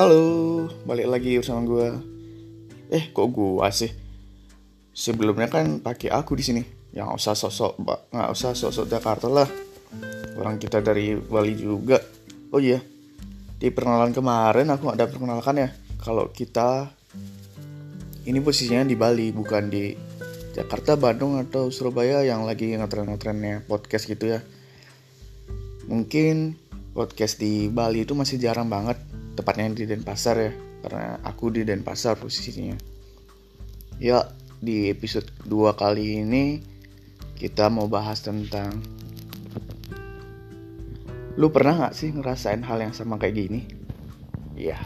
Halo, balik lagi bersama gue. Eh, kok gue sih? Sebelumnya kan pakai aku di sini. Yang usah sosok, nggak usah sosok Jakarta lah. Orang kita dari Bali juga. Oh iya, di perkenalan kemarin aku ada perkenalkan ya. Kalau kita ini posisinya di Bali, bukan di Jakarta, Bandung atau Surabaya yang lagi ngetren-ngetrennya podcast gitu ya. Mungkin podcast di Bali itu masih jarang banget tepatnya di Denpasar ya karena aku di Denpasar posisinya. Ya di episode 2 kali ini kita mau bahas tentang lu pernah gak sih ngerasain hal yang sama kayak gini? Ya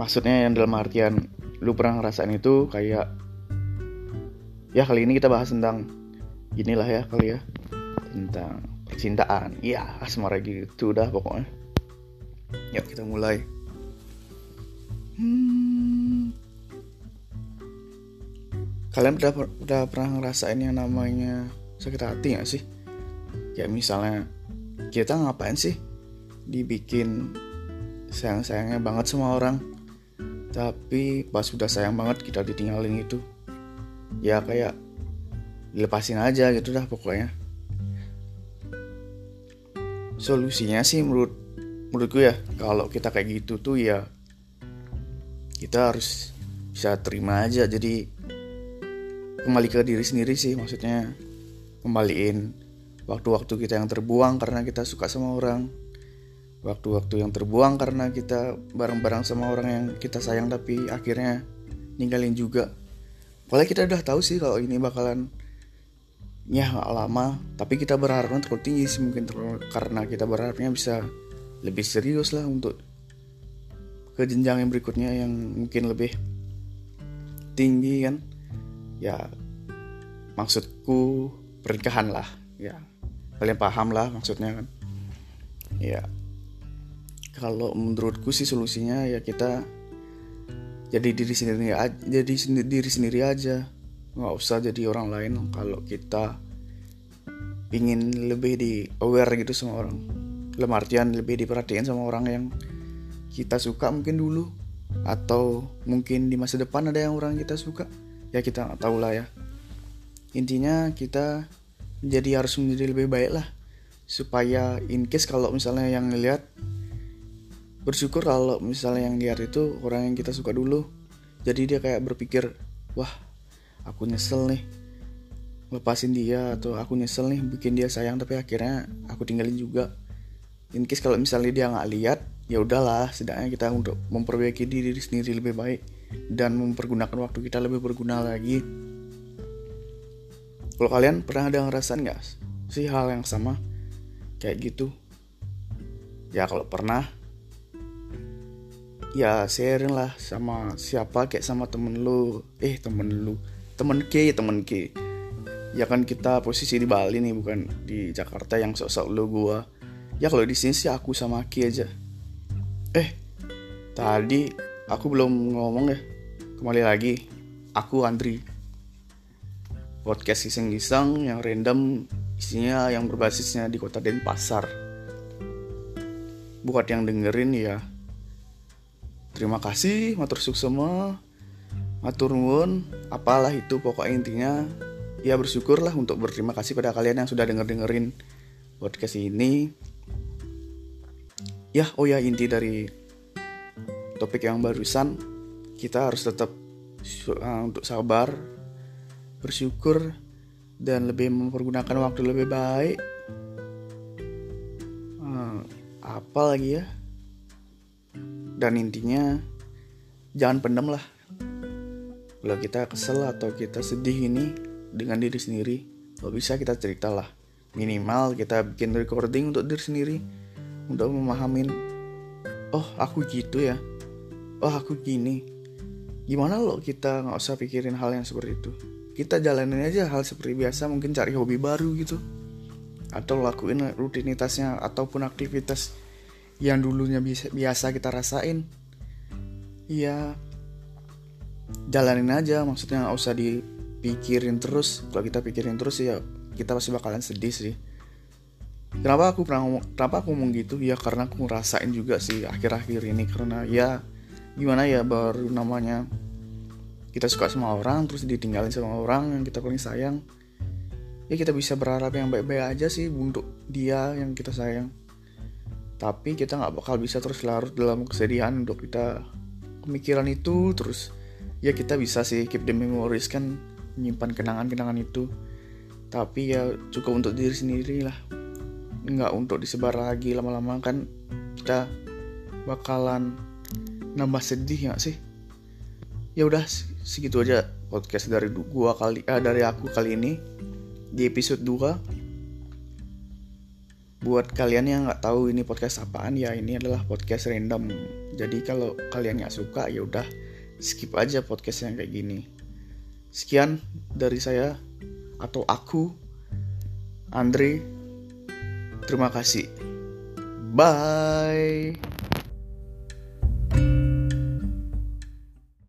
maksudnya yang dalam artian lu pernah ngerasain itu kayak ya kali ini kita bahas tentang inilah ya kali ya tentang percintaan. Iya asmara gitu udah pokoknya yuk kita mulai. Hmm. kalian udah udah pernah ngerasain yang namanya sakit hati gak sih? Kayak misalnya kita ngapain sih dibikin sayang-sayangnya banget sama orang? Tapi pas udah sayang banget kita ditinggalin itu ya kayak dilepasin aja gitu dah pokoknya. Solusinya sih menurut menurutku ya kalau kita kayak gitu tuh ya kita harus bisa terima aja. Jadi kembali ke diri sendiri sih maksudnya kembaliin waktu-waktu kita yang terbuang karena kita suka sama orang. Waktu-waktu yang terbuang karena kita bareng-bareng sama orang yang kita sayang tapi akhirnya ninggalin juga. Padahal kita udah tahu sih kalau ini bakalan ya gak lama tapi kita berharapnya terlalu tinggi sih mungkin karena kita berharapnya bisa lebih serius lah untuk ke jenjang yang berikutnya yang mungkin lebih tinggi kan. Ya maksudku pernikahan lah. Ya kalian paham lah maksudnya kan. Ya kalau menurutku sih solusinya ya kita jadi diri sendiri aja jadi diri sendiri aja. Nggak usah jadi orang lain. Kalau kita ingin lebih di aware gitu sama orang dalam artian lebih diperhatiin sama orang yang kita suka mungkin dulu atau mungkin di masa depan ada yang orang kita suka ya kita nggak tahu lah ya. Intinya kita jadi harus menjadi lebih baik lah supaya in case kalau misalnya yang ngeliat bersyukur kalau misalnya yang lihat itu orang yang kita suka dulu. Jadi dia kayak berpikir wah aku nyesel nih lepasin dia atau aku nyesel nih bikin dia sayang tapi akhirnya aku tinggalin juga in case kalau misalnya dia nggak lihat ya udahlah setidaknya kita untuk memperbaiki diri sendiri lebih baik dan mempergunakan waktu kita lebih berguna lagi. Kalau kalian pernah ada ngerasain nggak sih hal yang sama? Kayak gitu. Ya kalau pernah ya sharing lah sama siapa kayak sama temen lu. Eh temen lu. Temen K temen K. Ya kan kita posisi di Bali nih bukan di Jakarta yang sok-sok lu gua ya kalau di sini sih aku sama Ki aja. Eh tadi aku belum ngomong ya. Kembali lagi aku Andri. Podcast iseng-iseng yang random isinya yang berbasisnya di kota Denpasar. Buat yang dengerin ya terima kasih matur suksema matur nuwun apalah itu pokok intinya. Ya bersyukurlah untuk berterima kasih pada kalian yang sudah denger dengerin podcast ini ya oh ya inti dari topik yang barusan kita harus tetap uh, untuk sabar bersyukur dan lebih mempergunakan waktu lebih baik. Uh, apa lagi ya? Dan intinya jangan pendam lah. Kalau kita kesel atau kita sedih ini dengan diri sendiri kalau bisa kita cerita lah. Minimal kita bikin recording untuk diri sendiri untuk memahamin oh aku gitu ya. Oh aku gini. Gimana lo kita nggak usah pikirin hal yang seperti itu? Kita jalanin aja hal seperti biasa mungkin cari hobi baru gitu. Atau lakuin rutinitasnya ataupun aktivitas yang dulunya biasa, kita rasain. Ya jalanin aja maksudnya nggak usah dipikirin terus. Kalau kita pikirin terus ya kita pasti bakalan sedih sih kenapa aku pernah ngomong, kenapa aku ngomong gitu? Ya karena aku ngerasain juga sih akhir-akhir ini. Karena ya gimana ya baru namanya kita suka sama orang terus ditinggalin sama orang yang kita paling sayang. Ya kita bisa berharap yang baik-baik aja sih untuk dia yang kita sayang. Tapi kita nggak bakal bisa terus larut dalam kesedihan untuk kita pemikiran itu. Terus ya kita bisa sih keep the memories kan menyimpan kenangan-kenangan itu. Tapi ya cukup untuk diri sendiri lah nggak untuk disebar lagi lama-lama kan kita bakalan nambah sedih ya sih? Ya udah segitu aja podcast dari gua kali eh, dari aku kali ini di episode 2 buat kalian yang nggak tahu ini podcast apaan ya ini adalah podcast random. Jadi kalau kalian nggak suka ya udah skip aja podcast yang kayak gini. Sekian dari saya atau aku Andre terima kasih. Bye